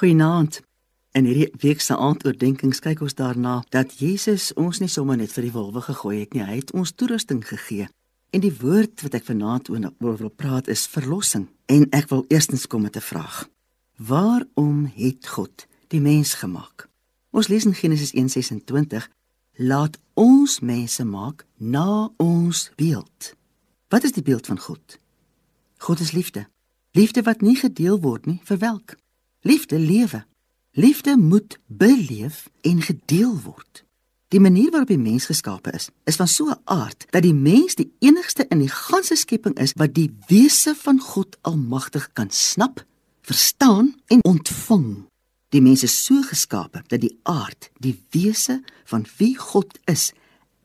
Goeienaand. In hierdie week se aandoordenkings kyk ons daarna dat Jesus ons nie sommer net vir die wolwe gegooi het nie, hy het ons toerusting gegee. En die woord wat ek vanaand oor wil praat is verlossing. En ek wil eerstens kom met 'n vraag. Waarom het God die mens gemaak? Ons lees in Genesis 1:26, laat ons mense maak na ons beeld. Wat is die beeld van God? God is liefde. Liefde wat nie gedeel word nie, verwelk. Liefde lewe. Liefde moet beleef en gedeel word. Die manier waarop die mens geskape is, is van so 'n aard dat die mens die enigste in die ganse skepping is wat die wese van God Almagtig kan snap, verstaan en ontvang. Die mens is so geskape dat die aard, die wese van wie God is,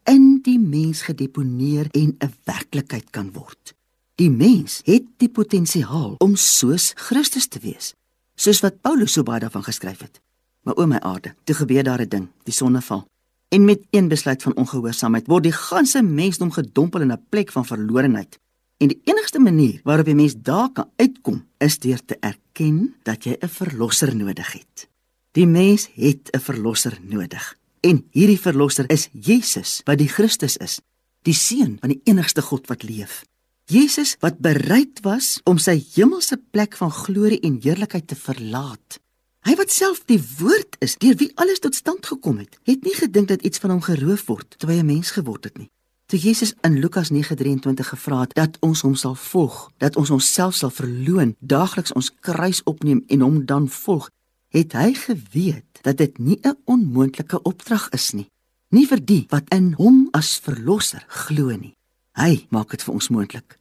in die mens gedeponeer en 'n werklikheid kan word. Die mens het die potensiaal om soos Christus te wees soos wat Paulus so baie daarvan geskryf het. Maar o my aarde, toe gebeur daar 'n ding, die sonneval. En met een besluit van ongehoorsaamheid word die ganse mensdom gedompel in 'n plek van verlorenheid. En die enigste manier waarop 'n mens daar kan uitkom, is deur te erken dat jy 'n verlosser nodig het. Die mens het 'n verlosser nodig. En hierdie verlosser is Jesus, wat die Christus is, die seun van die enigste God wat leef. Jesus wat bereid was om sy hemelse plek van glorie en heerlikheid te verlaat. Hy wat self die woord is deur wie alles tot stand gekom het, het nie gedink dat iets van hom geroof word terwyl hy 'n mens geword het nie. Toe Jesus in Lukas 9:23 gevra het dat ons hom sal volg, dat ons onsself sal verloon, daagliks ons kruis opneem en hom dan volg, het hy geweet dat dit nie 'n onmoontlike opdrag is nie, nie vir die wat in hom as verlosser glo nie. Hy maak dit vir ons moontlik.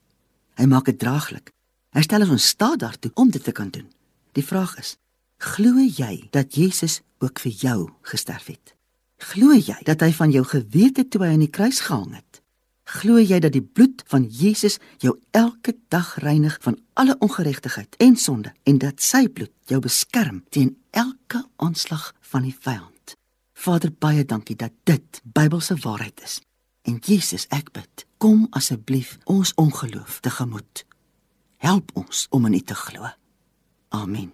Hy maak dit draaglik. Hy stel ons staat daartoe om dit te kan doen. Die vraag is: Glo jy dat Jesus ook vir jou gesterf het? Glo jy dat hy van jou geweet het toe hy aan die kruis gehang het? Glo jy dat die bloed van Jesus jou elke dag reinig van alle ongeregtigheid en sonde en dat sy bloed jou beskerm teen elke aanslag van die vyand? Vader, baie dankie dat dit Bybelse waarheid is. En Jesus, ek bid, kom asseblief ons ongeloof tegemoet. Help ons om in U te glo. Amen.